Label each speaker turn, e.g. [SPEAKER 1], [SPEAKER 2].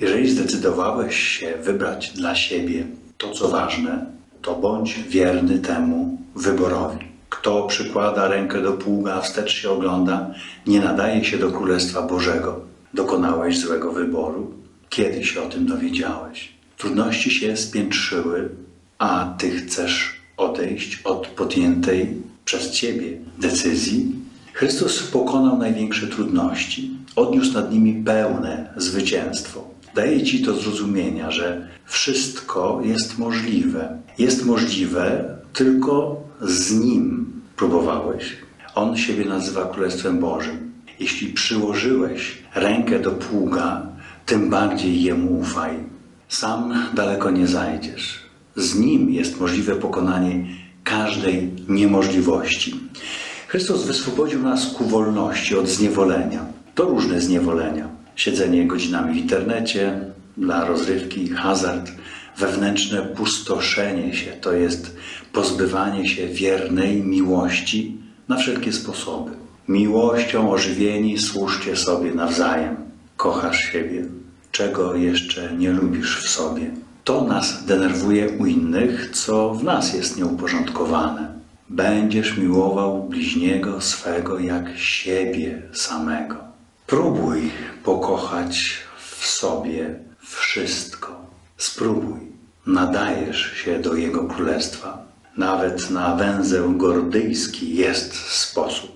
[SPEAKER 1] Jeżeli zdecydowałeś się wybrać dla siebie to, co ważne, to bądź wierny temu wyborowi. Kto przykłada rękę do pługa, a wstecz się ogląda, nie nadaje się do Królestwa Bożego. Dokonałeś złego wyboru. Kiedy się o tym dowiedziałeś? Trudności się spiętrzyły, a ty chcesz odejść od podjętej przez ciebie decyzji? Chrystus pokonał największe trudności, odniósł nad nimi pełne zwycięstwo. Daje ci to zrozumienia, że wszystko jest możliwe. Jest możliwe tylko z Nim. Próbowałeś. On siebie nazywa Królestwem Bożym. Jeśli przyłożyłeś rękę do pługa, tym bardziej Jemu ufaj. Sam daleko nie zajdziesz. Z Nim jest możliwe pokonanie każdej niemożliwości. Chrystus wyswobodził nas ku wolności od zniewolenia. To różne zniewolenia. Siedzenie godzinami w internecie, dla rozrywki, hazard, wewnętrzne pustoszenie się, to jest pozbywanie się wiernej miłości na wszelkie sposoby. Miłością ożywieni służcie sobie nawzajem. Kochasz siebie, czego jeszcze nie lubisz w sobie. To nas denerwuje u innych, co w nas jest nieuporządkowane. Będziesz miłował bliźniego swego jak siebie samego. Próbuj pokochać w sobie wszystko. Spróbuj. Nadajesz się do Jego Królestwa. Nawet na węzeł gordyjski jest sposób.